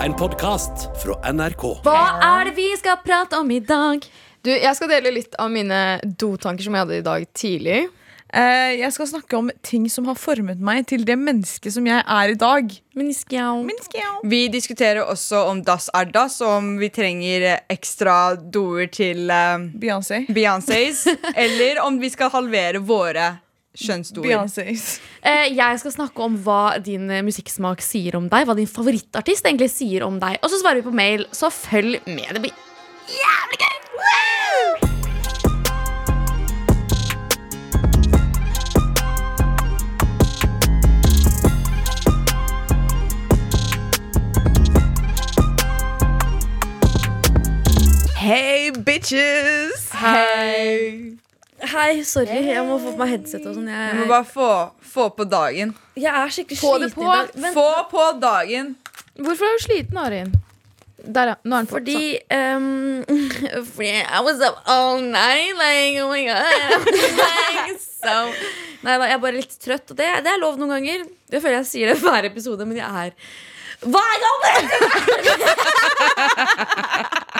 En podkast fra NRK. Hva er det vi skal prate om i dag? Du, Jeg skal dele litt av mine dotanker som jeg hadde i dag tidlig. Eh, jeg skal snakke om ting som har formet meg til det mennesket som jeg er i dag. Menneskjau. Vi diskuterer også om dass er dass, og om vi trenger ekstra doer til uh, Beyoncé. Beyoncés. eller om vi skal halvere våre kjønnsdoer. Beyoncés. Eh, jeg skal snakke om hva din eh, musikksmak sier om deg. Hva din favorittartist egentlig sier om deg. Og så svarer vi på mail, så følg med. Det blir jævlig gøy! Woo! Hey, bitches! Hei. Hei, sorry. Jeg må få på meg headset og sånn. Du må bare få, få på dagen. jeg er skikkelig Få sliten på. i dag. Vent, Få på dagen! Hvorfor er du sliten, Arin? Der, ja. Nå er den på. fordi um, fordi I was up all night, like, oh my god. like, so. Nei da, jeg er bare litt trøtt, og det, det er lov noen ganger. Jeg føler jeg sier det hver episode, men jeg er hver gang!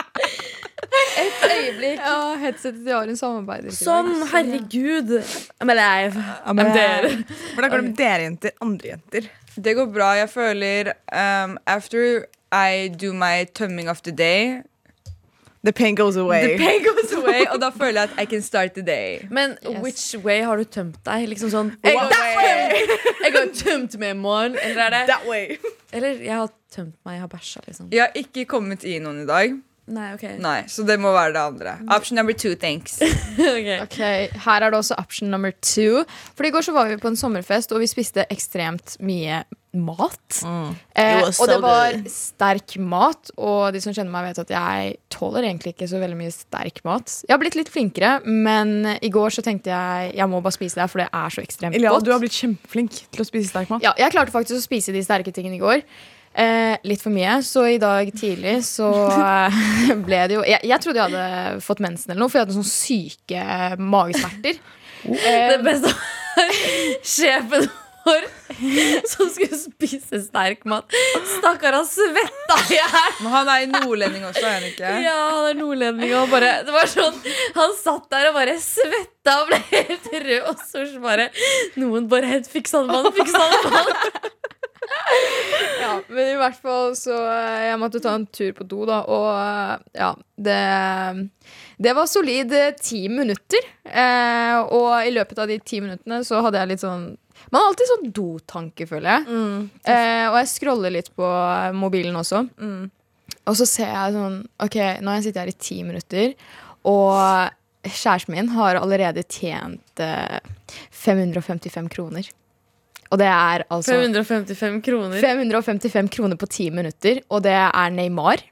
Et øyeblikk. Ja, headsetet til Arin samarbeider. Sånn, herregud. I'm alive. I'm there Hvordan går det med dere jenter? Andre jenter? Det går bra. Jeg føler um, After I do my tømming of the day, The pain goes away. the pain goes away, og da føler jeg at I can start the day. Men which way har du tømt deg? Liksom sånn går- jeg har tømt meg i morgen. Eller er det That way. Eller jeg har tømt meg, jeg har bæsja, liksom. Jeg har ikke kommet i noen i dag, Nei, ok. Nei, så det må være det andre. Option number two, thanks. okay. Ok, Her er det også option number two. For I går så var vi på en sommerfest, og vi spiste ekstremt mye mat. Eh, It og det var good. sterk mat, og de som kjenner meg, vet at jeg tåler egentlig ikke så veldig mye sterk mat. Jeg har blitt litt flinkere, men i går så tenkte jeg jeg må bare spise det, for det er så ekstremt Ilja, godt. du har blitt kjempeflink til å spise sterk mat. Ja, jeg klarte faktisk å spise de sterke tingene i går. Eh, litt for mye, så i dag tidlig så eh, ble det jo jeg, jeg trodde jeg hadde fått mensen eller noe, for jeg hadde sånne syke eh. Det beste var sjefen vår som skulle spise sterk mat. Stakkar, han svetta i hjel. Men han er nordlending også, er han ikke? Ja, han er nordlending og bare Det var sånn Han satt der og bare svetta og ble helt rød, og så bare Noen bare helt fiksa det, mann. Fiksa det, mann. Ja, men i hvert fall så eh, Jeg måtte ta en tur på do, da, og eh, ja Det, det var solid eh, ti minutter. Eh, og i løpet av de ti minuttene så hadde jeg litt sånn Man har alltid sånn dotanke, føler jeg. Eh, og jeg scroller litt på mobilen også. Og så ser jeg sånn Ok, nå har jeg sittet her i ti minutter, og kjæresten min har allerede tjent eh, 555 kroner. Og det er altså 555 kroner. 555 kroner på ti minutter, og det er Neymar.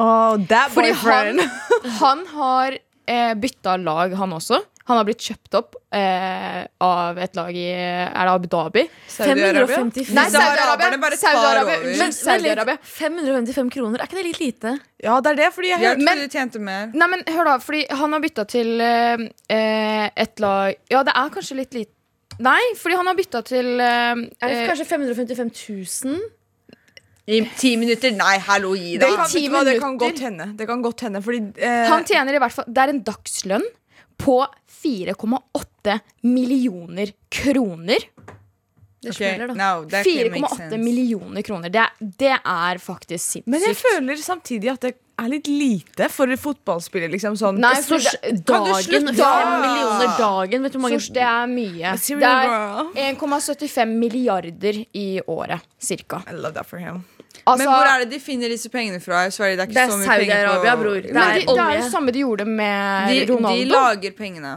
Oh, that Fordi han, boyfriend. han har eh, bytta lag, han også. Han har blitt kjøpt opp eh, av et lag i Er det Abu Dhabi? Saudi-Arabia? 555 Nei, Saudi-Arabia. Men litt, Saudi-Arabia. 555 kroner, er ikke det litt lite? Ja, det er det, fordi jeg hørte trodde du tjente mer. Nei, men hør da, fordi han har bytta til eh, eh, et lag Ja, det er kanskje litt lite Nei, fordi han har bytta til eh, Er det eh, kanskje 555 000? I ti minutter? Nei, hallo, gi det kan, vet du hva, det kan minutter. godt hende. Det kan godt hende, fordi eh, Han tjener i hvert fall Det er en dagslønn på 4,8 millioner kroner. Det Ok, smeller, da. no, that can make 4,8 millioner kroner. Det det er faktisk sinnssykt. Men jeg føler samtidig at det er litt lite for fotballspillere. Liksom, sånn. Nei, for det, dagen, slutte? 5 millioner dagen. Vet du hvor mange det er mye. Det er 1,75 milliarder i året, cirka. I love that for him. Altså, Men hvor er det de finner disse pengene fra? Jeg svarer, det er ikke er så mye penger på Saudi-Arabia, bror. Det er de, det er jo samme de gjorde med De, de lager pengene.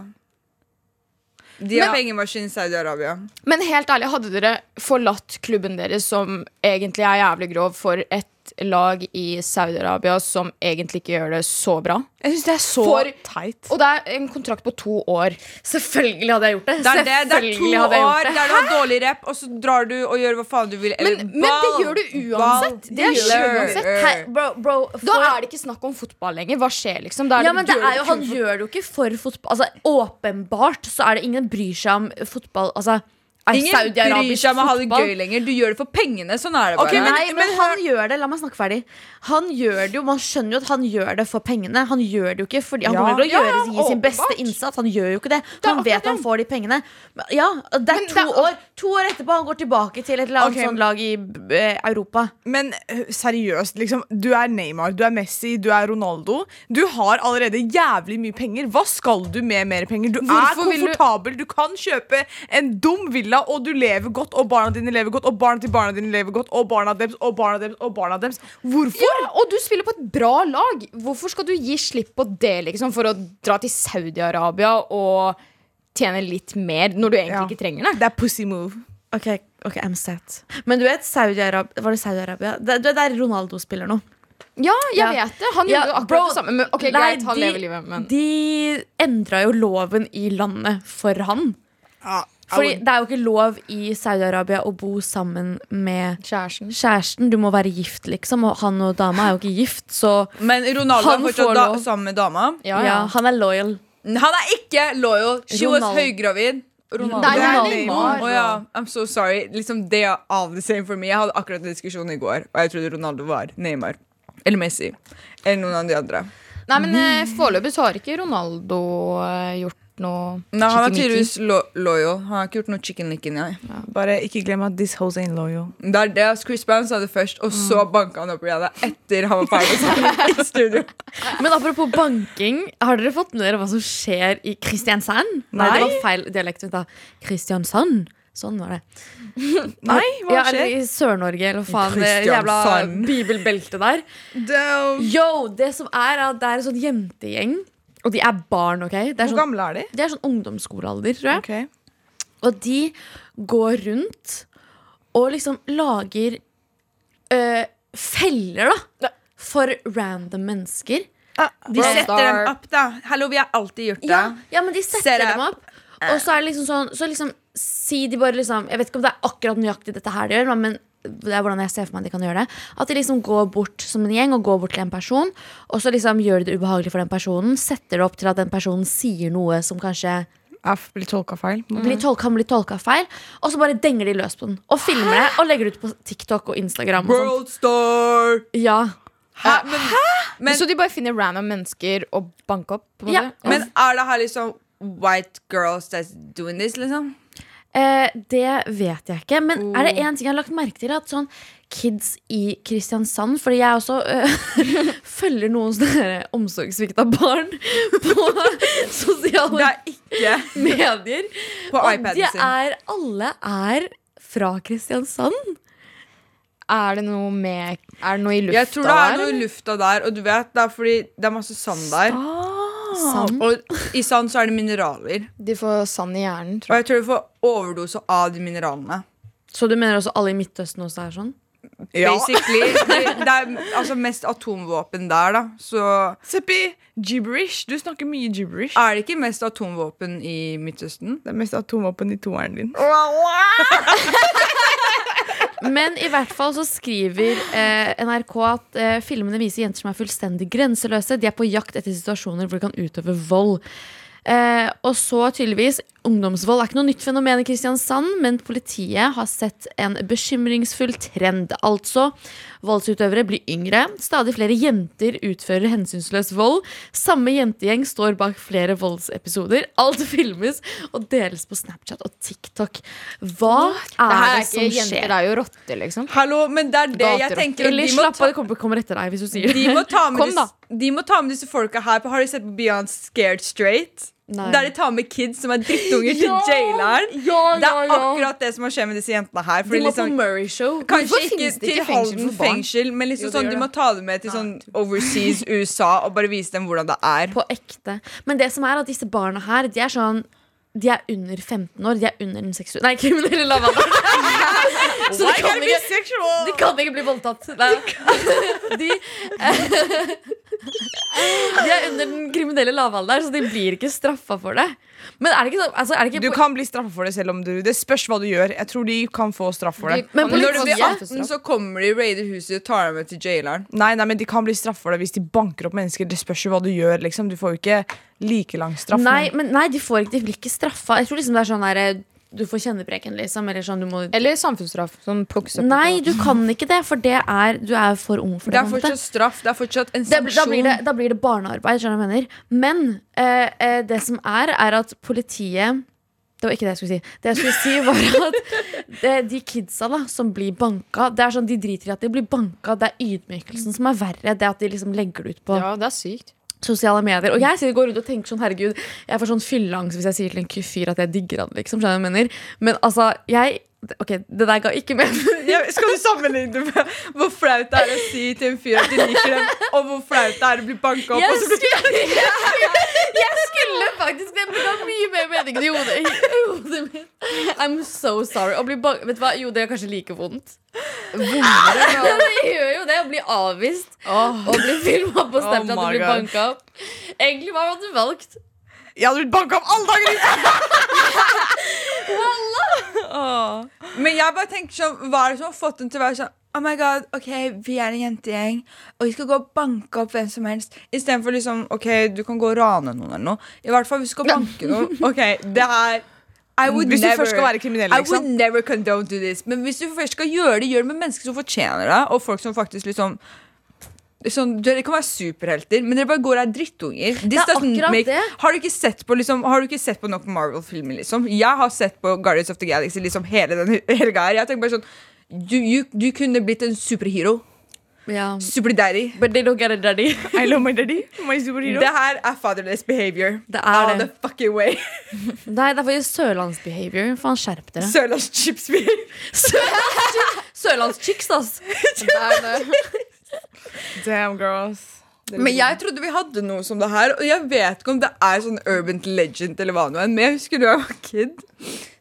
De har pengemaskin i Saudi-Arabia. Men helt ærlig, hadde dere forlatt klubben deres, som egentlig er jævlig grov, for et lag i Saudi-Arabia som egentlig ikke gjør det så bra? Jeg synes det er så For- teit. Og det er en kontrakt på to år. Selvfølgelig hadde jeg gjort det. Det er, det, det er to år der du har dårlig rep, og så drar du og gjør hva faen du vil. Eller Men, men det gjør du uansett. Det er dealer. uansett. Hei, bro, bro, Da er det ikke snakk om fotball lenger. Hva skjer, liksom? Da er ja, men det det er jo, Han gjør det jo ikke for fotball. Altså, Åpenbart så er det ingen bryr seg om fotball. Altså, Ingen bryr seg om å ha det gøy lenger. Du gjør det for pengene. Sånn er det bare. Okay, men- Nei, men han gjør det. La meg snakke ferdig. Han gjør det jo, Man skjønner jo at han gjør det for pengene. Han gjør det jo ikke fordi han Ja. kommer til å Ja, gjøre, gi sin beste innsats. Han gjør jo ikke det. Han Han vet han får de pengene. Ja, det er Men to det år To år etterpå han går tilbake til et eller annet okay. sånt lag i eh, Europa. Men øh, seriøst, liksom. Du er Neymar, du er Messi, du er Ronaldo. Du har allerede jævlig mye penger. Hva skal du med mer penger? Du Hvorfor er komfortabel, du-. Du... kan kjøpe en dum villa, og du lever godt, og barna dine lever godt, og barna til barna dine lever godt, og barna deres, og barna deres, og barna deres. Hvorfor? Ja, og du spiller på et bra lag. Hvorfor skal du gi slipp på det liksom, for å dra til Saudi-Arabia og tjene litt mer når du egentlig Ja. ikke trenger det? Det er pussy move. Ok, ok, I'm set. Men du vet Saudi-Arabia Var det Saudi-Arabia? Det er der Ronaldo spiller nå. Ja, jeg Ja. vet det. Han Ja, gjorde akkurat bro, det samme. Men, ok, Nei, greit, han de- lever livet, men De endra jo loven i landet for han. Fordi det er jo ikke lov i Saudi-Arabia å bo sammen med kjæresten kjæresten. Du må være gift, liksom. Og han og dama er jo ikke gift, så Men Ronaldo Han er fortsatt da, sammen med dama. Ja, ja. ja. han er loyal. Han er ikke loyal. She was høygravid. Ronaldo. Nei, Det er Neymar. Neymar. Ja, I'm so sorry. Liksom, they are all the same for me. Jeg hadde akkurat en diskusjon i går, og jeg trodde Ronaldo var Neymar. Eller Messi. Eller noen av de andre. Nei, men mm. foreløpig har ikke Ronaldo eh, gjort noe Nei, han er tydeligvis lo loyal. Han har ikke gjort noe chicken licking. Ja. Bare ikke glem at this house ain't loyal. Det er det. Chris Brown sa det først, og så banka han opp Rihanna etter han var ferdig i studio. Men apropos banking, har dere fått med dere hva som skjer i Kristiansand? Nei, Nei. det var feil dialekt. vent da. Kristiansand. Sånn var det. Nei, hva Ja, skjer? i Sør-Norge, eller faen. Det jævla bibelbeltet der. Yo, det som er, er at det er en sånn jentegjeng. Og de er barn, OK? Er Hvor sånn, gamle er de? De er sånn ungdomsskolealder, tror jeg. Okay. Og de går rundt og liksom lager øh, feller, da. For random mennesker. De setter star. dem opp, da. Hallo, vi har alltid gjort det. Ja, ja, men de setter Set dem opp. Og så er det liksom sånn Så liksom si de bare liksom Jeg vet ikke om det er akkurat nøyaktig dette her de gjør, men det er hvordan jeg ser for meg at de kan gjøre det. At de liksom går bort som en gjeng og går bort til en person, og så liksom gjør de det ubehagelig for den personen. Setter det opp til at den personen sier noe som kanskje blir tolka feil. blir tolka, kan bli tolka feil. Og så bare denger de løs på den. Og filmer det og legger det ut på TikTok og Instagram. Og sånt. Ja. Hæ? Men, men, Så de bare finner random mennesker og banker opp? Ja. men er det her liksom white girls that's doing this, liksom? Eh, det vet jeg ikke. Men er det én ting jeg har lagt merke til? At sånn kids i Kristiansand Fordi jeg også øh, følger noen sånne omsorgssvikta barn på sosiale er medier. på Og de er alle er fra Kristiansand. Er det noe med Er det noe i lufta der? Jeg tror det er noe i lufta der, og du vet, det er fordi det er masse sand der. Sand. Og i sand så er det mineraler. De får sand i hjernen, Og tror jeg. jeg tror du får overdose av de mineralene. Så du mener også alle i Midtøsten også er sånn? Basically. Det, det er altså mest atomvåpen der, da. Så Seppi, gibberish. Du snakker mye gibberish. er det ikke mest atomvåpen i Midtøsten? Det er mest atomvåpen i toeren din. Men i hvert fall så skriver eh, NRK at eh, filmene viser jenter som er fullstendig grenseløse. De er på jakt etter situasjoner hvor de kan utøve vold. Eh, og så tydeligvis Ungdomsvold er ikke noe nytt fenomen i Kristiansand, men politiet har sett en bekymringsfull trend. Altså, voldsutøvere blir yngre. Stadig flere jenter utfører hensynsløs vold. Samme jentegjeng står bak flere voldsepisoder. Alt filmes og deles på Snapchat og TikTok. Hva Det er er det som jenter, skjer? det er jo rotter, liksom. Hallo, men det er det jeg tenker. Eller De slapp av, det kommer, kommer etter deg hvis du sier det. de, må ta med disse, de må ta med disse folka her på Har du sett på Beyond Scared Straight? Nei. Der de tar med kids som er drittunger til jaileren. Ja, Det er akkurat det som har skjedd med disse jentene her. De må liksom, på Murray Show. Kanskje ikke til Halden fengsel, men liksom Jo, sånn, de må ta dem med til sånn overseas USA og bare vise dem hvordan det er. På ekte. Men det som er at disse barna her, de er sånn de er under 15 år. De er under den seksuelle Nei, kriminelle lavalderen. Så de kan, ikke, de kan ikke bli voldtatt. Nei. De, de er under den kriminelle lavalderen, så de blir ikke straffa for det. Men er det ikke sånn altså, er det Du kan bli straffa for det selv om du Det spørs hva du gjør. Jeg tror de kan få straff for det. Men når du blir 18, så kommer de, raider huset og tar dem med til jaileren. Nei, nei, men De kan bli straffa for det hvis de banker opp mennesker. Det spørs jo hva du gjør. liksom Du får jo ikke like lang straff. Nei, men- nei, de, får ikke, de blir ikke straffa. Jeg tror liksom det er sånn der, du får kjennepreken, liksom. Eller sånn du må Eller samfunnsstraff. Sånn Nei, du kan ikke det, for det er, du er for ung for Det det. er fortsatt straff. Det er fortsatt en sanksjon. da, blir det, da blir det barnearbeid, skjønner jeg mener. Men eh, eh, det som er, er at politiet Det var ikke det jeg skulle si. Det jeg skulle si var at det, de kidsa da, som blir banka Det er sånn, De driter i at de blir banka. Det er ydmykelsen som er verre. Det at de liksom legger det ut på Ja, det er sykt. Sosiale medier. Og jeg går rundt og tenker sånn, herregud, jeg får sånn fylleangst hvis jeg sier til en fyr at jeg digger han, liksom. Skjønner du hva jeg mener? Men altså, jeg Ok, det der ga ikke mening. Skal du sammenligne det med hvor flaut det er å si til en fyr at du liker dem, og hvor flaut det er å bli banka opp? Jeg og så blir- jeg skulle faktisk det, det ga mye mer mening i hodet, i hodet mitt. I'm so sorry. Å bli bang... vet du hva? Jo, det er kanskje like vondt. Vondere. Ja, det gjør jo det. Å bli avvist og bli filma på Snapchat Oh og bli banka opp. Egentlig, hva hadde du valgt? Jeg hadde blitt banka opp alle dager! Men jeg bare tenker sånn, hva er det som har fått den til å være sånn Oh my god, ok, vi er en jentegjeng, og vi skal gå og banke opp hvem som helst. Istedenfor liksom, ok, du kan gå og rane noen eller noe. I hvert fall hvis du skal banke noen. Ok, det er I would Hvis du never, først skal være kriminell, I liksom. would never condone do this. Men hvis du først skal gjøre det, gjør det med mennesker som fortjener det, og folk som faktisk liksom Sånn, dere kan være superhelter, men dere bare går og er drittunger. Det er akkurat akkurat det. Har du ikke sett på liksom, Har du ikke sett på nok Marvel-filmer? liksom? Jeg har sett på Guardians of the Galaxy liksom hele den helga her. Jeg tenker bare sånn du, you, du kunne blitt en superhero. Super Superdaddy. But they don't get a daddy. I love my daddy. My superhero. Det her er fatherless behavior. Det er All det. the fucking way. Nei, det er faktisk sørlandsbehavior. Faen, skjerp dere. Sørlands chips Sørlandschicks, ass. Damn, girls. Men jeg trodde vi hadde noe som det her, og jeg vet ikke om det er sånn urban legend eller hva nå enn, men jeg husker du var kid,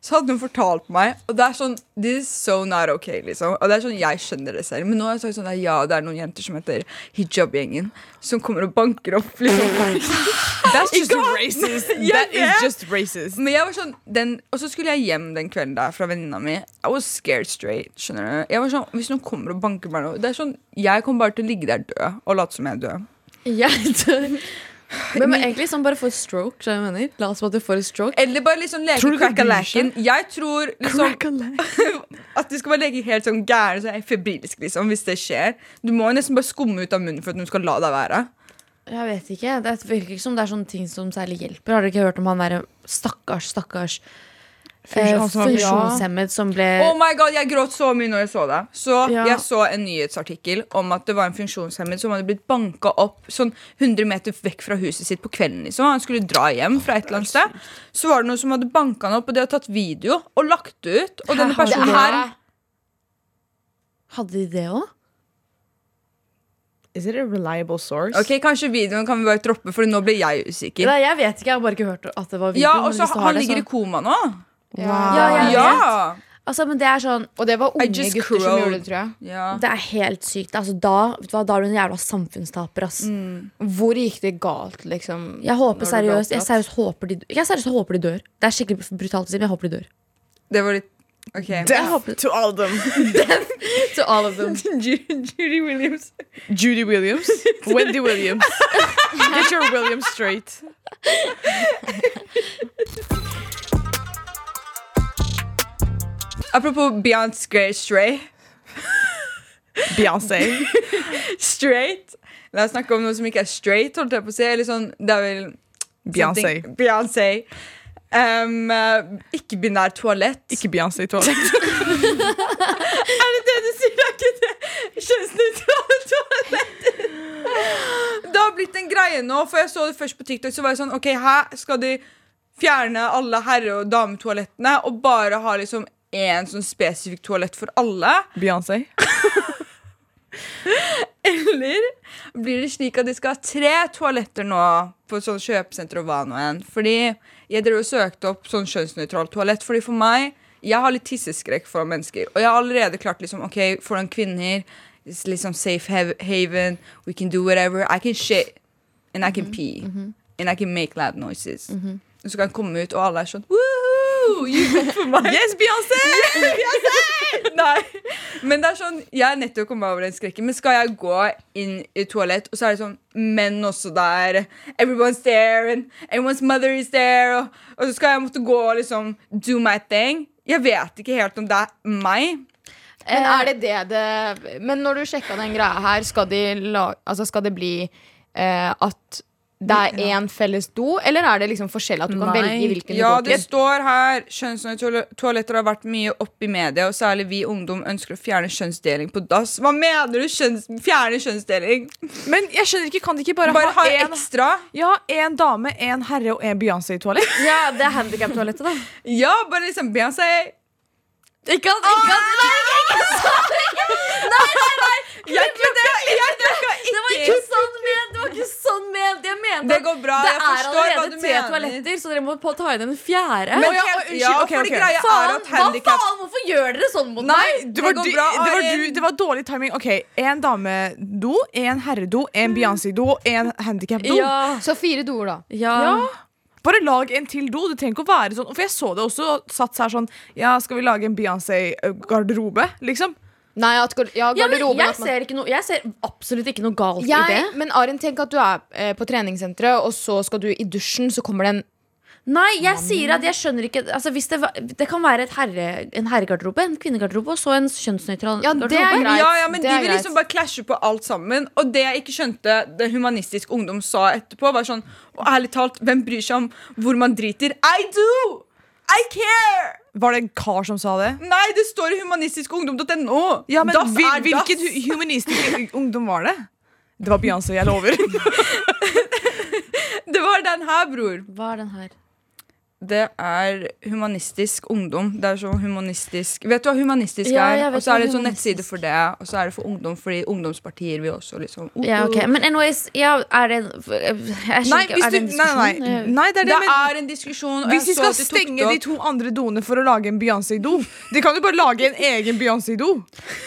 så hadde hun fortalt meg, og det er sånn This is so not okay, liksom. Og det er sånn, jeg skjønner det selv, men nå har jeg sagt sånn ja, det er noen jenter som heter hijab-gjengen, som kommer og banker opp, liksom. That's just racist. That is just racist. Men jeg var sånn, den, Og så skulle jeg hjem den kvelden der fra venninna mi. I was scared straight. skjønner du? Jeg var sånn, Hvis noen kommer og banker meg nå Det er sånn, Jeg kommer bare til å ligge der død og late som jeg er død. Jeg dør. Men, men egentlig sånn bare få et stroke. jeg mener? La oss få at du får et stroke. Eller bare liksom leke crack-a-lacken. Jeg tror liksom at du skal bare leke helt sånn gæren, så febrilsk, liksom, hvis det skjer. Du må nesten bare skumme ut av munnen for at hun skal la deg være. Jeg vet ikke. Det virker ikke som det er sånne ting som særlig hjelper. Har dere ikke hørt om han derre stakkars, stakkars funksjonshemmet som ble Oh my god, Jeg gråt så mye når jeg så det. Så Ja. Jeg så en nyhetsartikkel om at det var en funksjonshemmet som hadde blitt banka opp sånn 100 meter vekk fra huset sitt på kvelden. liksom Han skulle dra hjem fra et eller annet sted. Så var det noen som hadde banka han opp, og de hadde tatt video og lagt det ut. Og denne personen her Hadde de det òg? Is it a reliable source? Ok, Kanskje videoen kan vi bare droppe, for nå ble jeg usikker. Nei, Jeg vet ikke, jeg har bare ikke hørt at det var video. Ja, og så Han det, ligger i koma nå. Ja, jeg Ja! Altså, men det er sånn Og det var unge gutter gutter som gjorde det, tror jeg. ja. Det er helt sykt. Altså, da, vet du hva, da er du en jævla samfunnstaper, ass. Hvor gikk det galt, liksom? Jeg håper seriøst Jeg seriøst håper de, jeg seriøst håper de dør. Det er skikkelig brutalt å si, men jeg håper de dør. Det var litt Okay. Death håper- to all of them. To all of them. Judy, Judy Williams. Judy Williams. Wendy Williams. Get your Williams straight. Apropos Beyoncé Stray. Beyoncé. Straight. La oss snakke om noe som ikke er straight. holdt jeg på å si Eller sånn, det er vel Beyoncé. Beyoncé. Um, uh, Ikke-binær toalett. Ikke Beyoncé toalett. Er det det du sier? Det er ikke det? Kjønnsnøytrale toalettet? Det har blitt en greie nå, for jeg så det først på TikTok. Så var jeg sånn, ok, Her skal de fjerne alle herre- og dametoalettene og bare ha liksom én sånn spesifikk toalett for alle. Beyoncé. Eller blir det slik at de skal ha tre toaletter nå på sånn kjøpesenter og hva nå enn? Fordi jeg drev og søkte opp sånn kjønnsnøytralt toalett. Fordi for meg, jeg har litt tisseskrekk for mennesker. Og jeg har allerede klart liksom, ok, foran kvinner, it's liksom safe haven, we can do whatever. I can shit, and I can pee, and I can make loud noises. Og så kan jeg komme ut, og alle er sånn You, you for meg. Yes, Beyoncé! Nei. Men det er sånn, jeg er nettopp kommet over den skrekken. Men skal jeg gå inn i toalett, og så er det sånn menn også der. Everyone's there, and everyone's mother is there. Og, og så skal jeg måtte gå og liksom do my thing. Jeg vet ikke helt om det er meg. Men er det det det Men når du sjekka den greia her, skal, de la, altså skal det bli eh, at det er én felles do, eller er det liksom forskjellig at du kan Nei. velge hvilken Ja, du det står her Kjønnsnøytrale toaletter har vært mye opp i media, og særlig vi ungdom ønsker å fjerne kjønnsdeling på dass. Hva mener du? Kjønns, fjerne kjønnsdeling? Men jeg skjønner ikke, kan de ikke bare, Bare ha ha en, ekstra? ja, en dame, en herre og en Beyoncé i toalett? Ja, det er handikap-toalettet, da. Ja, bare liksom Beyoncé. Ikke at, ikke at Nei, ikke sånn! Nei, nei, nei! Jeg klokka, jeg trodde Det var ikke sånn ment! Det var ikke sånn ment. Jeg mente Det går bra, jeg er forstår hva allerede du tre mener. toaletter, så dere må på ta inn en fjerde. Men, ja, unnskyld, ja, ok, fordi ok. greia er at handicap... hva faen? Hvorfor gjør dere sånn mot Nei, meg? det var, du, bra, det, var du, det var dårlig timing. Ok, En damedo, en herredo, en Beyoncé-do og en handikap-do. Ja. Så fire doer, da. ja. Ja. Bare lag en til do. Det trenger ikke å være sånn. For jeg så det også satt her sånn Ja, skal vi lage en Beyoncé-garderobe? Liksom. Nei, at, ja, Ja, men jeg at man- ser, ikke noe, jeg ser absolutt ikke noe galt i det. Men Arin, tenk at du er eh, på treningssenteret, og så skal du i dusjen, så kommer det en Nei, jeg sier at jeg skjønner ikke altså, hvis det, var- det kan være et herre, en herregarderobe, en kvinnegarderobe og så en kjønnsnøytral Ja, er garderobe. Ja, ja, men Det De vil greit. liksom bare klasje på alt sammen. Og det jeg ikke skjønte det Humanistisk Ungdom sa etterpå, var sånn Og ærlig talt, hvem bryr seg om hvor man driter? I do! I care! Var det en kar som sa det? Nei, det står i humanistikungdom.no. Ja, men das hvil. Hvilken hu- humanistisk ungdom var det? Det var Beyoncé, jeg lover. Det var den her, bror. Hva er den her? Det er humanistisk ungdom. Det er sånn humanistisk Vet du hva humanistisk Ja, er? Og så er det sånn nettside for det, og så er det for ungdom, fordi ungdomspartier vil også liksom uh, Ja, ok, Men anyways, ja, er det Jeg Nei, ikke, er det en diskusjon? nei, nei, nei, det er det. Det men- er en diskusjon. og Hvis vi skal stenge de to andre doene for å lage en Beyoncé-do De kan jo bare lage en egen Beyoncé-do.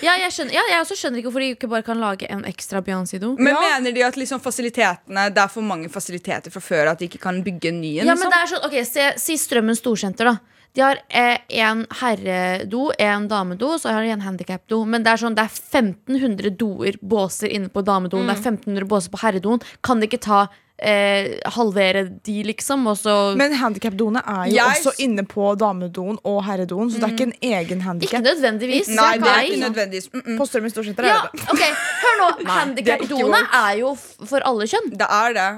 Ja, jeg, skjønner, ja, jeg også skjønner ikke hvorfor de ikke bare kan lage en ekstra Beyoncé-do. Men Ja. mener de at liksom fasilitetene Det er for mange fasiliteter fra før at de ikke kan bygge en ny en? Ja, men liksom? det er sånn, ok, se, Si Strømmen Storsenter, da. De har eh, en herredo, en damedo, så har de en handikapdo. Men det er sånn, det er 1500 doer, båser inne på damedoen, det er 1500 båser på herredoen. Kan de ikke ta eh, halvere de, liksom? Og så Men handikap-doene er jo yes. også inne på damedoen og herredoen, så det er ikke en egen Ikke handikap. nødvendigvis. Nei, det er ikke nødvendigvis. Mm -mm. På Strømmen Storsenter Ja, er det det. Okay. Hør nå. handikapdoene er ikke er jo for alle kjønn. Det er det.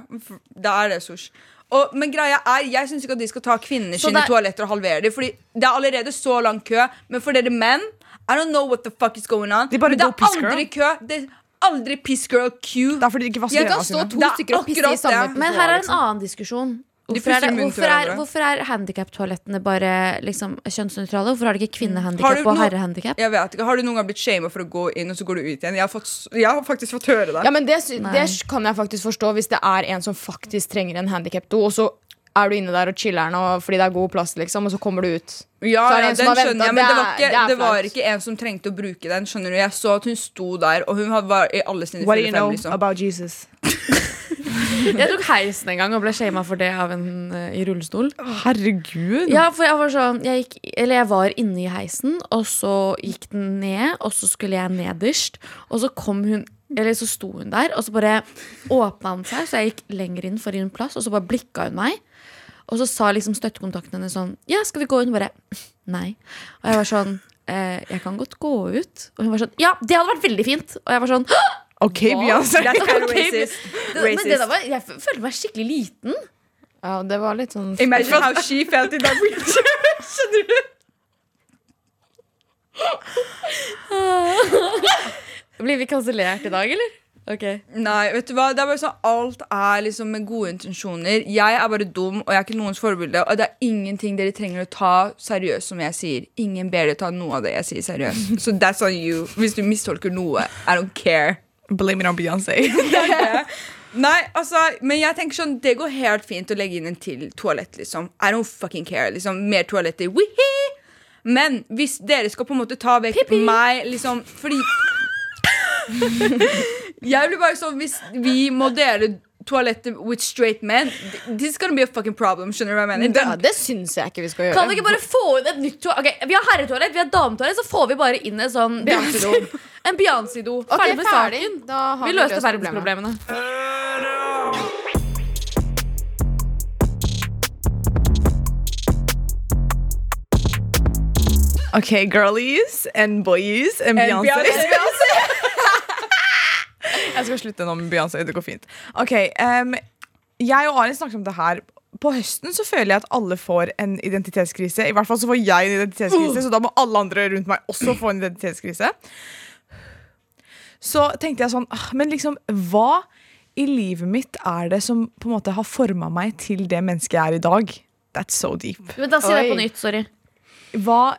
Det er det, Sosh. Og, men greia er, jeg syns ikke at de skal ta kvinnene sine det- toaletter og halvere dem. Fordi det er allerede så lang kø. Men for dere menn I don't know what the fuck is going on. De bare men det er piss girl. aldri kø. Det er aldri piss girl queue. Det er fordi de ikke vasker stå sine. to Det er akkurat det. Men her er en liksom. annen diskusjon. Hvorfor er, hvorfor er, hvorfor er handikaptoalettene bare liksom, kjønnsnøytrale? Hvorfor har de ikke kvinnehandikap og herrehandikap? Jeg vet ikke, Har du noen gang blitt shama for å gå inn, og så går du ut igjen? Jeg har, fått, jeg har faktisk fått høre det. Ja, men det, det kan jeg faktisk forstå hvis det er en som faktisk trenger en handikap-do, og så er du inne der og chiller'n fordi det er god plass, liksom, og så kommer du ut. Ja, ja den skjønner ventet. jeg, men det Det var, ikke, det det var ikke en som trengte å bruke den. Skjønner du Jeg så at hun sto der, og hun var i alle sine What do fulle fem. Liksom. about Jesus? Jeg tok heisen en gang og ble shama for det av en eh, i rullestol. Herregud. Ja, for jeg var sånn jeg, gikk, eller jeg var inne i heisen, og så gikk den ned, og så skulle jeg nederst. Og så kom hun Eller så sto hun der, og så bare åpna han seg, så jeg gikk lenger inn for å gi henne plass, og så bare blikka hun meg. Og så sa liksom støttekontakten hennes sånn Ja, skal vi gå inn? Hun bare Nei. Og jeg var sånn eh, Jeg kan godt gå ut. Og hun var sånn Ja, det hadde vært veldig fint. Og jeg var sånn OK, Beyoncé. That's kind of Ok, racist. det, Men det var, jeg følte meg skikkelig liten. Ja, det var litt sånn Imagine how she felt in that wheelchair. Skjønner du? Blir vi kansellert i dag, eller? Ok Nei, vet du hva? Det er bare sånn Alt er liksom med gode intensjoner. Jeg er bare dum, og jeg er ikke noens forbilde. Og det er ingenting dere trenger å ta seriøst, som jeg sier. Ingen ber dere ta noe av det jeg sier, seriøst. Så that's on you. Hvis du mistolker noe, I don't care. Blame it on Beyoncé. Nei, altså, men jeg tenker sånn Det går helt fint å legge inn en til toalett, liksom. I don't fucking care. Liksom, Mer toaletter. Wihi! Men hvis dere skal på en måte ta vekk meg, liksom Fordi Jeg blir bare sånn Hvis vi må dele toalettet with straight men, this is gonna be a fucking problem. Skjønner du hva jeg mener? Det, det syns jeg ikke vi skal gjøre. Kan vi ikke bare få inn et nytt toalett? Okay, vi har herretoalett, vi har dametoalett, så får vi bare inn en sånn Beyoncé-do. En Beyoncé-do. Ferdig med ferdig. saken. Vi vi løste verdensproblemene. Ok, girlies and boys and And Beyoncé. Jeg skal slutte nå med Beyoncé. Det går fint. Ok, um, Jeg og Arin snakket om det her. På høsten så føler jeg at alle får en identitetskrise. I hvert fall så får jeg en identitetskrise, så da må alle andre rundt meg også få en identitetskrise. Så tenkte jeg sånn ah, Men liksom, hva i livet mitt er det som på en måte har forma meg til det mennesket jeg er i dag? That's so deep. Men da sier jeg på nytt, sorry. Hva,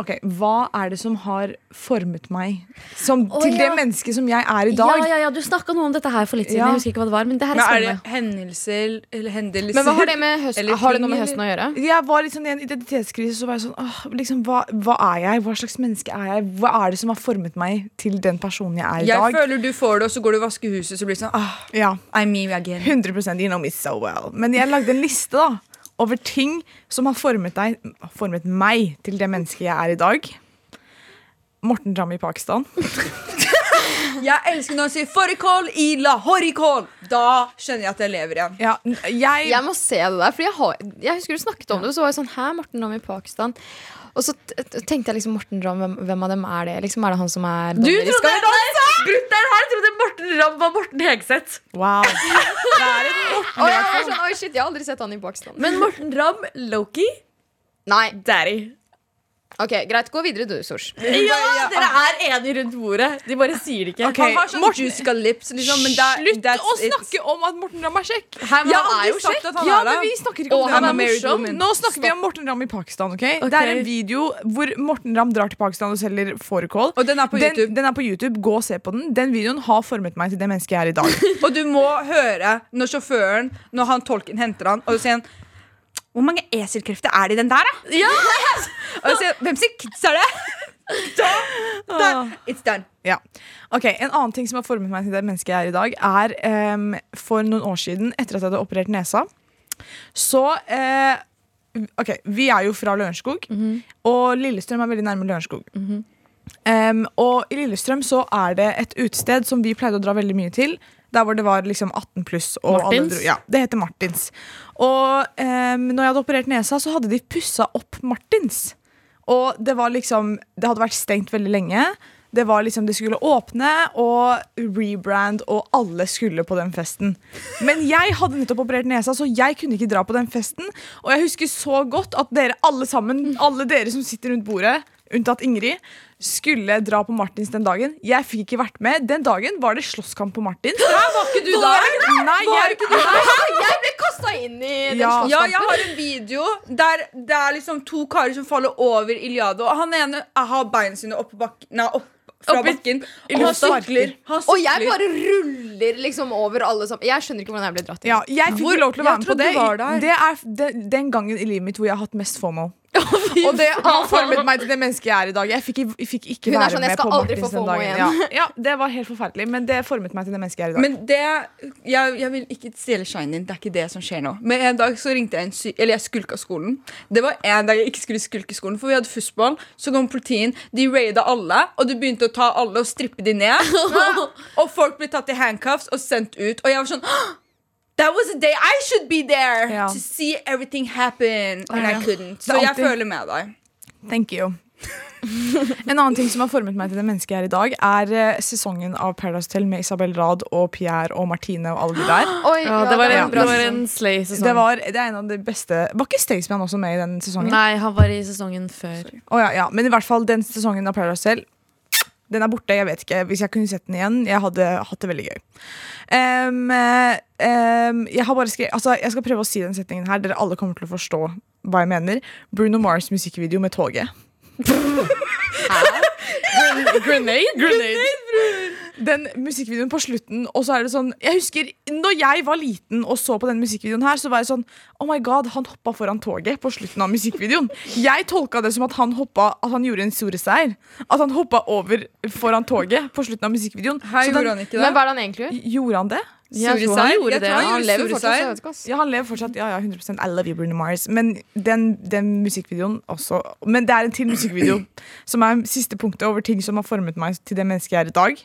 ok, hva er det som har formet meg som, oh, til det ja. mennesket som jeg er i dag? Ja, ja, ja, Du snakka noe om dette her for litt siden. Ja. Jeg husker ikke hva det var, men det her er Men er det hendelser eller hendelser? Men hva har det med høsten, Eller har det noe med høsten å gjøre? Jeg var sånn i en identitetskrise. Så var jeg sånn, åh, liksom, hva, hva er jeg? Hva slags menneske er jeg? Hva er det som har formet meg til den personen jeg er i Jeg dag? føler du får det, og så går du og vasker huset, så blir det sånn åh, Ja, I'm me again. 100 You know me so well. Men jeg lagde en liste da over ting som har formet, deg, formet meg til det mennesket jeg er i dag. Morten Ramm i Pakistan. Jeg elsker når han sier 'fårikål i lahorikål'. Da skjønner jeg at jeg lever igjen. Ja, jeg, Jeg må se det der, for jeg, har, jeg husker du snakket om det, og så var jeg sånn Hæ, Morten Ramm i Pakistan? Og så tenkte jeg liksom Morten Ramm, hvem, hvem av dem er det? Liksom, er det han som er Du dommer i trodde Skal? Brutter'n her trodde Morten Ramm var Morten Hegseth. Wow. Det er Morten. Sånn, Oi, shit, jeg har aldri sett han i Pakistan. Men Morten Ramm, Loki, Nei, daddy. Ok, Greit, gå videre du, Sosh. Ja, dere er enige rundt bordet. De bare sier det ikke. Okay. Han har sånn Morten- lips, liksom, men that, Slutt å snakke snakke om at Morten Ramm er kjekk! Her, men han er jo kjekk. Ja, men vi snakker ikke om det. han er morsom. Nå snakker vi om Morten Ramm i Pakistan. ok? Ok. Det er en video hvor Morten Ramm drar til Pakistan og selger fårikål. Og den er på Den, YouTube. den er på YouTube. Gå og se på den. Den videoen har formet meg til det mennesket jeg er i dag. Og du må høre når sjåføren, når han tolken henter han, og så sier han Hvor mange eselkrefter er det i den der, da? Ja! Og så Hvem sin kids er det? Da, da, it's done. Ja. Ok, En annen ting som har formet meg til det mennesket jeg er i dag, er um, for noen år siden, etter at jeg hadde operert nesa, så uh, Ok, vi er jo fra Lørenskog, og Lillestrøm er veldig nærme Lørenskog. Em, og i Lillestrøm så er det et utested som vi pleide å dra veldig mye til. Der hvor det var liksom 18 pluss. Martins? dro, ja, det heter Martins. Og em, når jeg hadde operert nesa, så hadde de pussa opp Martins. Og det var liksom Det hadde vært stengt veldig lenge. Det var liksom Det skulle åpne og rebrand, og alle skulle på den festen. Men jeg hadde nettopp operert nesa, så jeg kunne ikke dra på den festen. Og jeg husker så godt at dere alle sammen, alle dere som sitter rundt bordet, unntatt Ingrid, skulle dra på Martins den dagen. Jeg fikk ikke vært med. Den dagen var det slåsskamp på Martins. Var ikke du der? Nei, jeg, Jeg ble kasta inn i den Ja. Ja, jeg har en video der det er liksom to karer som faller over Iliado. Og han ene har beina sine opp, på bakken, nei, opp fra Oppi, bakken. Og han sykler. Han Og jeg bare ruller liksom over alle sammen. Jeg skjønner ikke hvordan jeg ble dratt inn. ja, jeg fikk Hvor- lov til å være med på det. Det er den, den gangen i livet mitt hvor jeg har hatt mest FOMO. Og det har formet meg til det mennesket jeg er i dag. Jeg fikk, jeg fikk ikke Hun er være sånn, jeg med skal på aldri Martins få den dagen. igjen. Ja, ja, det var helt forferdelig, men det formet meg til det mennesket jeg er i dag. Men det jeg, jeg vil ikke stjele shinen din. Det er ikke det som skjer nå. Men en dag så ringte jeg en sy Eller jeg skulka skolen. Det var en dag jeg ikke skulle skulke skolen, for vi hadde fussball. Så kom politiet. De raida alle, og de begynte å ta alle og strippe de ned. og folk ble tatt i handcuffs og sendt ut. Og jeg var sånn That was a day I should be there Ja. to see everything happen. And I couldn't. Så jeg føler med deg. Thank you. En annen ting som har formet meg til det mennesket jeg er i dag, er eh, sesongen av Paradise Hotel med Isabel Rad og Pierre og Martine og alle de der. Oi, Ja, det var en, bra det var sesong. en slay-sesong. Det, var, det er en av de beste Var ikke Staysman også med i den sesongen? Nei, han var i sesongen før. Oh, ja, ja. Men i hvert fall den sesongen av Paradise Hotel Den er borte, jeg vet ikke Hvis jeg kunne sett den igjen Jeg hadde hatt det veldig gøy Um, um, Jeg har bare skrevet altså, Jeg skal prøve å si den setningen her Dere alle kommer til å forstå hva jeg mener Bruno Mars musikkvideo med toget Hæ? Grenade? Grenade. Den musikkvideoen på slutten, og så er det sånn Jeg husker når jeg var liten og så på den musikkvideoen her, så var jeg sånn Oh my god, han hoppa foran toget på slutten av musikkvideoen. Jeg tolka det som at han hoppa At han gjorde en storeseier. At han hoppa over foran toget på slutten av musikkvideoen. Her Så gjorde den- han ikke det. Men hva er det han egentlig gjør? Gjorde han det? Jeg tror han gjorde det. han Han lever fortsatt. Ja, han lever fortsatt. Ja, ja, 100 I love you, Bruno Mars. Men den, den musikkvideoen også Men det er en til musikkvideo som er siste punktet over ting som har formet meg til det mennesket jeg er i dag.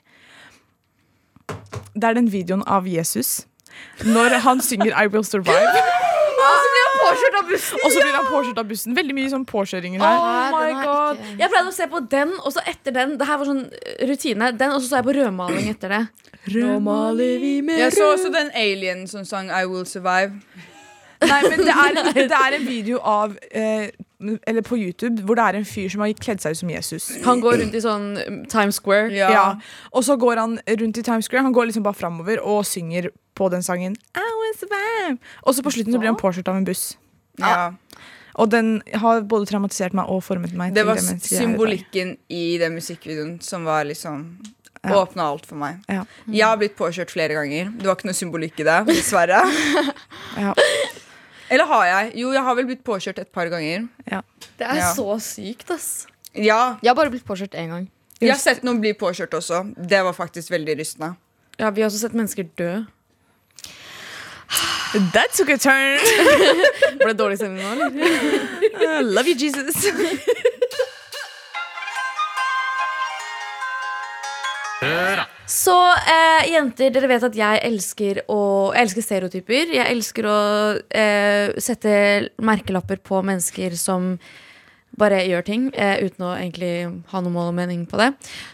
Det er den videoen av Jesus når han synger I Will Survive. Påkjørt av bussen! Og så blir han påkjørt av bussen. Veldig mye sånn påkjøringer Oh her. my god Jeg pleide å se på den, og så etter den Det her var sånn eh, rutine. Den, Og så så jeg på rødmaling etter det. Jeg så også den alien som sang I Will Survive. Nei, men det er, det er en video av eh, Eller på YouTube hvor det er en fyr som har kledd seg ut som Jesus. Han går rundt i sånn um, Times Square. Ja. Ja. Og så går han rundt i Times Square Han går liksom bare framover og synger på den sangen. I was warm. Og så på slutten så blir han påkjørt av en buss. Ja. Og den har både traumatisert meg og formet meg. Det var det er symbolikken i den musikkvideoen som var liksom Ja. Åpna alt for meg. Ja. Jeg har blitt påkjørt flere ganger. Det var ikke noe symbolikk i det, dessverre. Ja. Eller har jeg? Jo, jeg har vel blitt påkjørt et par ganger. Det er Ja. så sykt, ass. Ja, Jeg har bare blitt påkjørt én gang. jeg har sett noen bli påkjørt også. Det var faktisk veldig rystende. Ja, Vi har også sett mennesker dø. That took a turn. Ble det dårlig stemning nå, eller? Love you, Jesus. Så eh, jenter, dere vet at jeg elsker å Jeg elsker stereotyper. Jeg elsker å eh, sette merkelapper på mennesker som bare gjør ting eh, uten å egentlig ha noe mål og mening på det.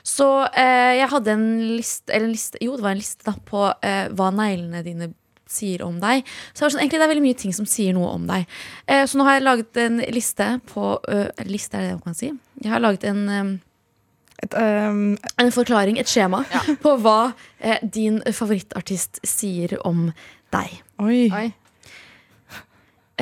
Så eh, jeg hadde en liste, eller en liste Jo, det var en liste da på eh, hva neglene dine sier om deg. Så sånn, egentlig Det er veldig mye ting som sier noe om deg. Eh, så nå har jeg laget en liste på øh, Liste, er det det man kan si? Jeg har laget en Et, um, en forklaring, et skjema, på hva eh, din favorittartist sier om deg. oi. Oi.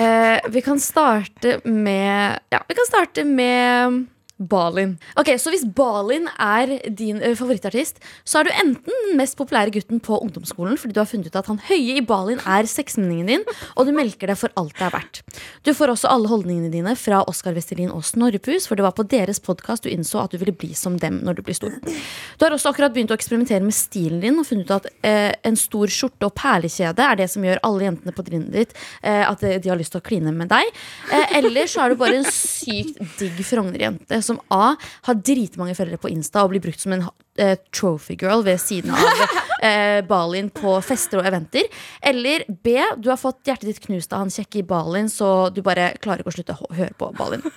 Eh, vi kan starte med Ja, vi kan starte med Balin. Ok, Så hvis Balin er din ø, favorittartist, så er du enten den mest populære gutten på ungdomsskolen fordi du har funnet ut at han høye i Balin er sexmenningen din, og du melker deg for alt det er verdt. Du får også alle holdningene dine fra Oskar Vestelin og Snorrepus, for det var på deres podkast du innså at du ville bli som dem når du blir stor. Du har også akkurat begynt å eksperimentere med stilen din og funnet ut at ø, en stor skjorte og perlekjede er det som gjør alle jentene på trinnet ditt ø, at de har lyst til å kline med deg. Eh, eller så er du bare en sykt digg Frogner-jente som A har dritmange følgere på Insta og blir brukt som en uh, trophy girl ved siden av eh, Balin på fester og eventer. Eller B, du har fått hjertet ditt knust av han kjekke i Balin, så du bare klarer ikke å slutte å høre på Balin.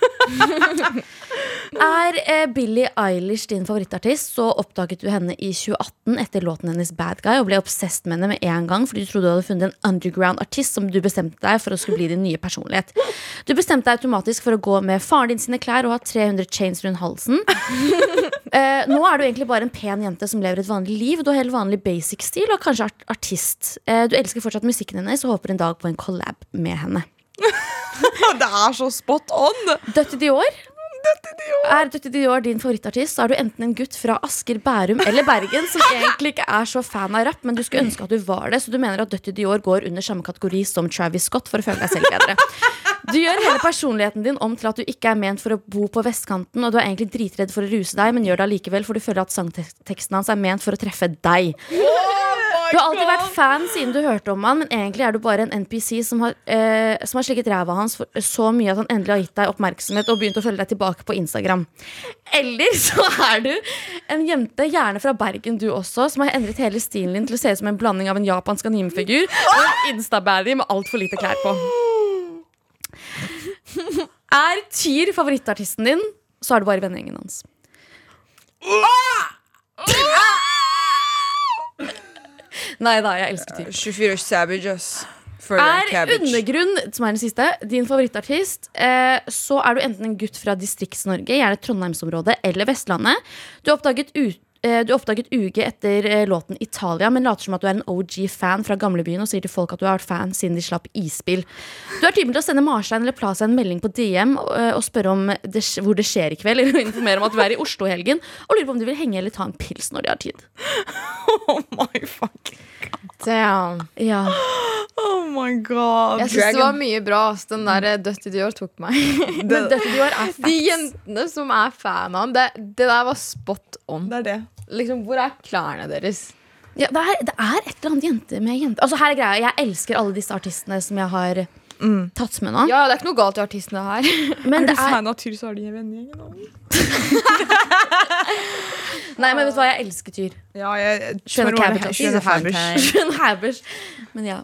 Er eh, Billie Eilish din favorittartist, så oppdaget du henne i 2018 etter låten hennes Bad Guy og ble obsessed med henne med en gang fordi du trodde du hadde funnet en underground artist som du bestemte deg for å skulle bli din nye personlighet. Du bestemte deg automatisk for å gå med faren din sine klær og ha 300 chains rundt halsen. Eh, nå er du egentlig bare en pen jente som lever et vanlig liv. Du har helt vanlig basic stil og kanskje art artist. Eh, du elsker fortsatt musikken hennes og håper en dag på en collab med henne. Det er så spot on! Dødt i Dior. Er Dutty Dior din favorittartist, så er du enten en gutt fra Asker, Bærum eller Bergen som egentlig ikke er så fan av rapp, men du skulle ønske at du var det, så du mener at Dutty Dior går under samme kategori som Travis Scott for å føle deg selv bedre. Du gjør hele personligheten din om til at du ikke er ment for å bo på vestkanten, og du er egentlig dritredd for å ruse deg, men gjør det allikevel, for du føler at sangteksten hans er ment for å treffe deg. Du har alltid vært fan siden du hørte om han, men egentlig er du bare en NPC som har, eh, som har slikket ræva hans for så mye at han endelig har gitt deg oppmerksomhet og begynt å følge deg tilbake på Instagram. Eller så er du en jente, gjerne fra Bergen du også, som har endret hele stilen din til å se ut som en blanding av en japansk animefigur og en Insta-baddie med altfor lite klær på. Er Tyr favorittartisten din, så er du bare vennegjengen hans. Nei da, jeg elsker typer. 24 Savage, ass. Er cabbage. Undergrunn, som er den siste, din favorittartist, eh, så er du enten en gutt fra Distrikts-Norge, gjerne Trondheimsområdet eller Vestlandet. Du har oppdaget ut, eh, du oppdaget UG etter eh, låten Italia, men later som at du er en OG-fan fra gamlebyen og sier til folk at du har vært fan siden de slapp isbil. Du er typen til å sende Marstein eller Plaza en melding på DM eh, og spørre om det, hvor det skjer i kveld, eller informere om at du er i Oslo i helgen, og lurer på om du vil henge eller ta en pils når de har tid. Oh my fuck. Damn. Ja. Oh my god. Jeg syns det var mye bra. Den der Dutty Dior tok meg. Men Dutty Dior er facts. De jentene som er fan av ham, det, det der var spot on. Det er det. Liksom, Hvor er klærne deres? Ja, det, er, det er et eller annet jente med jente. Altså her er greia, Jeg elsker alle disse artistene som jeg har tatt med nå. Ja, Det er ikke noe galt i artistene her. Men er det du er, fan av Tyr, så har de vennegjengen òg. nei, men vet du hva, jeg elsker Tyr. Ja, jeg Skjønner Habbers. Men ja.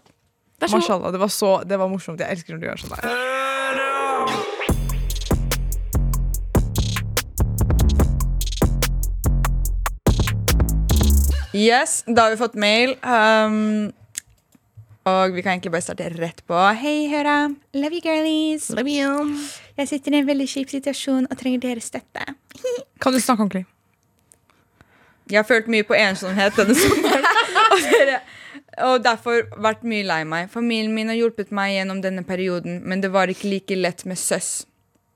Vær så god. Mashallah, det var, så, det var morsomt. Jeg elsker når du gjør sånn der. Yes, da har vi fått mail. Um, og vi kan egentlig bare starte rett på. Hei, høra. Love you, girlies. Love you. Jeg sitter i en veldig kjip situasjon og trenger deres støtte. Kan du snakke ordentlig? Jeg har følt mye på ensomhet denne sommeren. og, dere, og derfor vært mye lei meg. Familien min har hjulpet meg gjennom denne perioden, men det var ikke like lett med søs.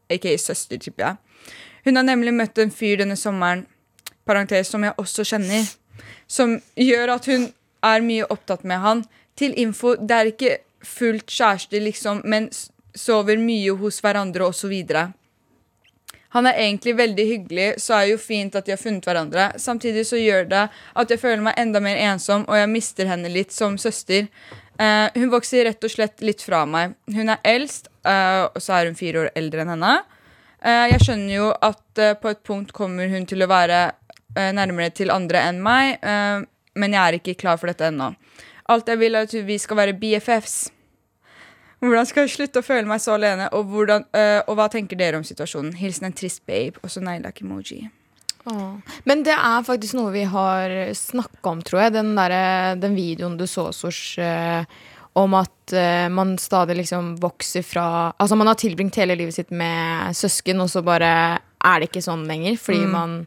Ikke søster, tipper jeg. Hun har nemlig møtt en fyr denne sommeren, parentes, som jeg også kjenner, som gjør at hun er mye opptatt med han. Til info, det er ikke fullt kjæreste, liksom, men sover mye hos hverandre osv. Han er egentlig veldig hyggelig, så er det jo fint at de har funnet hverandre. Samtidig så gjør det at jeg føler meg enda mer ensom, og jeg mister henne litt som søster. Uh, hun vokser rett og slett litt fra meg. Hun er eldst, uh, og så er hun fire år eldre enn henne. Uh, jeg skjønner jo at på et punkt kommer hun til å være nærmere til andre enn meg, men jeg er ikke klar for dette ennå. Alt jeg vil, er at vi skal være BFFs. Hvordan skal jeg slutte å føle meg så alene, og, hvordan, øh, og hva tenker dere om situasjonen? Hilsen en trist babe, og så neglelakk-emoji. Men det er faktisk noe vi har snakka om, tror jeg. Den, der, den videoen du så, Sosh, eh, om at eh, man stadig liksom vokser fra Altså man har tilbringt hele livet sitt med søsken, og så bare er det ikke sånn lenger, fordi man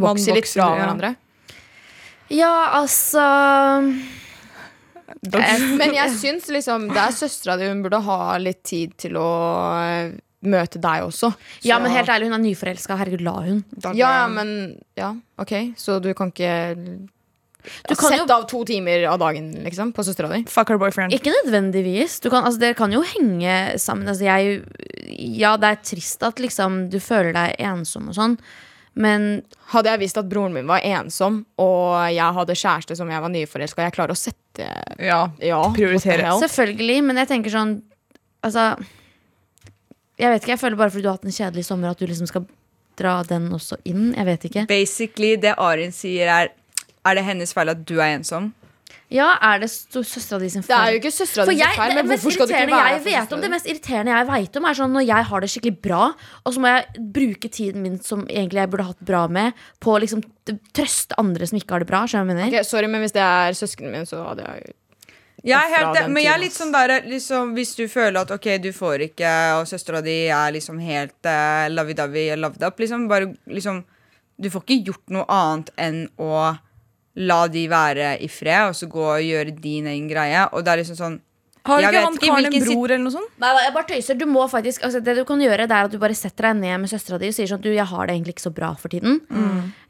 vokser litt vokser, fra ja. hverandre. Ja, altså Eh, Men jeg syns liksom det er søstera di hun burde ha litt tid til å eh, møte deg også. Ja, men helt ærlig, hun er nyforelska. Herregud, la hun. Ja, ja, men Ja, OK. Så du kan ikke Du kan Sette jo av to timer av dagen liksom på søstera di? Fuck her boyfriend. Ikke nødvendigvis. Du kan, altså, dere kan jo henge sammen. Altså, jeg, ja, det er trist at liksom, du føler deg ensom og sånn, men Hadde jeg visst at broren min var ensom, og jeg hadde kjæreste som jeg var nyforelska Jeg klarer å sette Ja. Ja, Prioritere. selvfølgelig. Men jeg tenker sånn Altså Jeg vet ikke, jeg føler bare fordi du har hatt en kjedelig sommer, at du liksom skal dra den også inn. Jeg vet ikke. Basically, det Arin sier, er Er det hennes feil at du er ensom? Ja, er det søstera di sin feil? Det er jo ikke søstera di jeg, sin feil, det men hvorfor skal det ikke være jeg vet om, det mest irriterende jeg veit om, er sånn når jeg har det skikkelig bra, og så må jeg bruke tiden min som egentlig jeg burde hatt bra med, på å liksom trøste andre som ikke har det bra. Skjønner jeg mener? Ok, sorry, men hvis det er søsknene min, så hadde jeg Jeg er helt, men jeg er litt sånn der liksom, Hvis du føler at ok, du får ikke, og søstera di er liksom helt uh, lovey-dovey loved up, liksom, bare liksom Du får ikke gjort noe annet enn å la de være i fred, og så gå og gjøre din egen greie. Og det er liksom sånn Har ikke han ikke karen en bror eller noe sånt? Nei, da, jeg bare tøyser. Du må faktisk, altså, det du kan gjøre, det er at du bare setter deg ned med søstera di og sier sånn Du, jeg har det egentlig ikke så bra for tiden.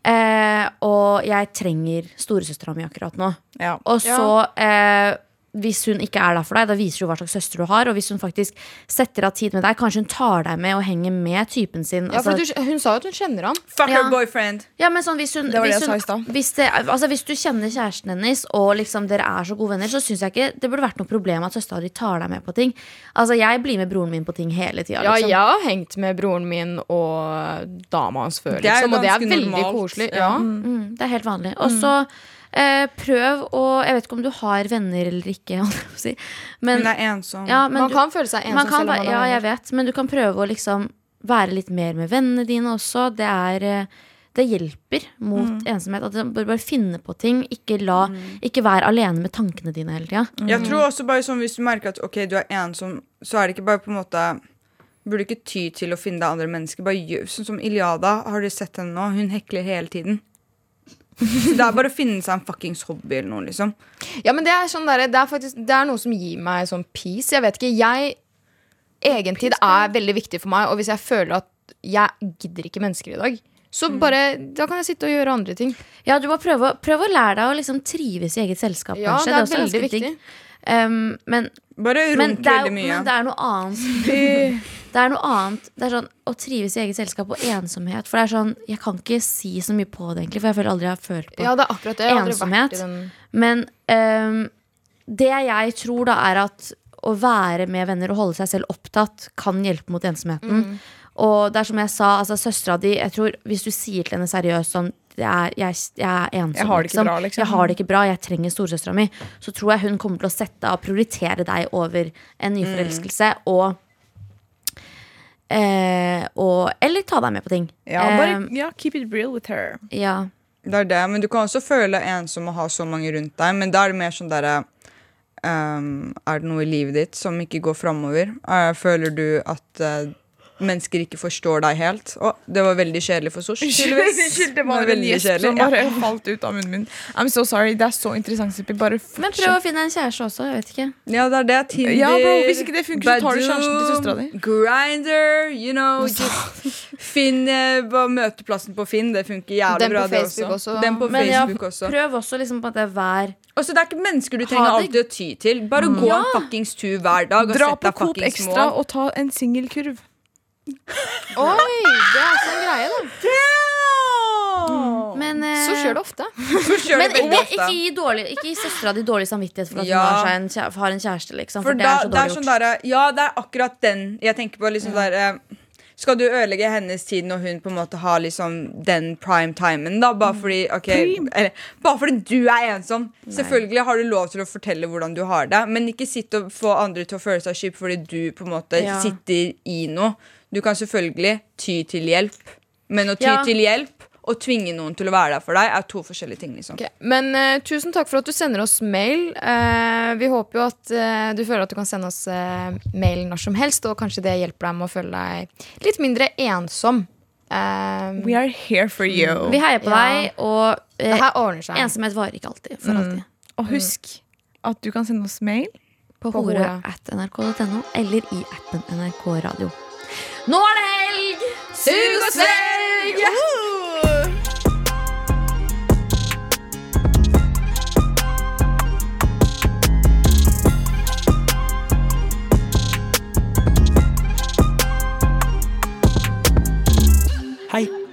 Eh, og jeg trenger storesøstera mi akkurat nå. Ja. Og så, eh, hvis hun ikke er der for deg, da viser du hva slags søster du har. Og hvis hun faktisk setter av tid med deg, kanskje hun tar deg med og henger med typen sin. Ja, for altså- du, Hun sa jo at hun kjenner ham. Fuck Ja. her boyfriend. Ja, men sånn, hvis, hun, Det var det hvis, jeg sa i stad. hvis, det, altså, hvis du kjenner kjæresten hennes, og liksom dere er så gode venner, så syns jeg ikke det burde vært noe problem at søstera di tar deg med på ting. Altså, Jeg blir med broren min på ting hele tida. Ja, Liksom. jeg har hengt med broren min og dama hans før, Det er liksom, og det er veldig normalt. koselig. Ja. Ja. Mm, det er helt vanlig. Og så eh, prøv å Jeg vet ikke om du har venner eller ikke, si. Men, Hun er ensom. ja, men Man du, kan føle seg ensom man kan, selv om man ja, jeg vet, men du kan prøve å liksom være litt mer med vennene dine også. Det er eh, det hjelper mot ensomhet. At du bør bare finne på ting. Ikke, la, ikke vær alene med tankene dine hele tida. Jeg tror også bare sånn Hvis du merker at ok, du er ensom, så er det ikke bare på en måte Burde ikke ty til å finne deg andre mennesker. Bare gjør Sånn som Iliada, har dere sett henne nå? Hun hekler hele tiden. Så det er bare å finne seg en fuckings hobby eller noe, liksom. Ja, men det er, sånn der, det, er faktisk, det er noe som gir meg sånn peace. Jeg vet ikke, jeg Egentid er veldig viktig for meg, og hvis jeg føler at jeg gidder ikke mennesker i dag, så bare, da kan jeg sitte og gjøre andre ting. Ja, du må prøve, prøve å lære deg å liksom trives i eget selskap, Ja, kanskje. det er også veldig viktig. digg. Um, men, Bare runk det veldig mye. men det er noe annet. Det er noe annet. Det er sånn å trives i eget selskap og ensomhet. For det er sånn, Jeg kan ikke si så mye på det, egentlig, for jeg føler aldri jeg har følt på Ja, det er akkurat det. Jeg har Ensomhet. Men um, det jeg tror da er at å være med venner og holde seg selv opptatt kan hjelpe mot ensomheten. Mm. Og det er som jeg sa, altså søstera di jeg tror Hvis du sier til henne seriøst sånn det er, jeg, jeg er ensom, Jeg har det ikke bra, liksom. Jeg har det ikke bra, jeg trenger storesøstera mi. Så tror jeg hun kommer til å sette og prioritere deg over en nyforelskelse. Mm. Og, eh, og Eller ta deg med på ting. Ja, bare Eh, ja, keep it real with her. ja. Det er det, men du kan også føle deg ensom og ha så mange rundt deg. Men da er det mer sånn derre um, Er det noe i livet ditt som ikke går framover? Eh, føler du at eh, mennesker ikke forstår deg helt? Å, det var veldig kjedelig for Sosh. Unnskyld, det var en gjesp som bare falt ut av munnen min. I'm so sorry, Det er så interessant, Sippi. Bare Men prøv å finne en kjæreste også. Jeg vet ikke. Ja, det er det. Tinder, Ja, bro, hvis ikke det funker, så tar du sjansen til søstera di. Grinder, you know. Finn eh, møteplassen på Finn. Det funker jævlig Den bra, det også. også. Den på Men ja, Facebook også. prøv også liksom på at det er hver Altså, Det er ikke mennesker du trenger alltid å ty til. Bare gå en fuckings tur hver dag og Dra på Coop Extra og ta en singelkurv. Oi, det er også en greie, da. Men, eh, Så skjer det ofte. Så kjør Men det veldig ofte. ikke gi, dårlig, ikke gi søstera di dårlig samvittighet for at Ja. hun har, seg en, kjæ- har en kjæreste. Liksom, for, For det da, er så det er dårlig sånn gjort. derre Ja, det er akkurat den jeg tenker på. Liksom der, eh, skal du ødelegge hennes tid når hun på en måte har liksom den prime timen? da Bare fordi ok, eller, Bare fordi du er ensom. Selvfølgelig har du lov til å fortelle hvordan du har det, men ikke sitt og få andre til å føle seg kjip fordi du på en måte Ja. sitter i noe. Du kan selvfølgelig ty til hjelp, men å ty Ja. til hjelp og tvinge noen til å være der for deg, er to forskjellige ting. liksom Okay. Men uh, tusen takk for at du sender oss mail. Uh, vi håper jo at uh, du føler at du kan sende oss mail når som helst, og kanskje det hjelper deg med å føle deg litt mindre ensom. We are here for you. Vi heier på Ja. deg, og det her ordner seg. ensomhet varer ikke alltid. For alltid. Og husk at du kan sende oss mail. På, På hore hore. at nrk.no eller i appen NRK Radio. Nå er det helg! Sug og svelg! Hei,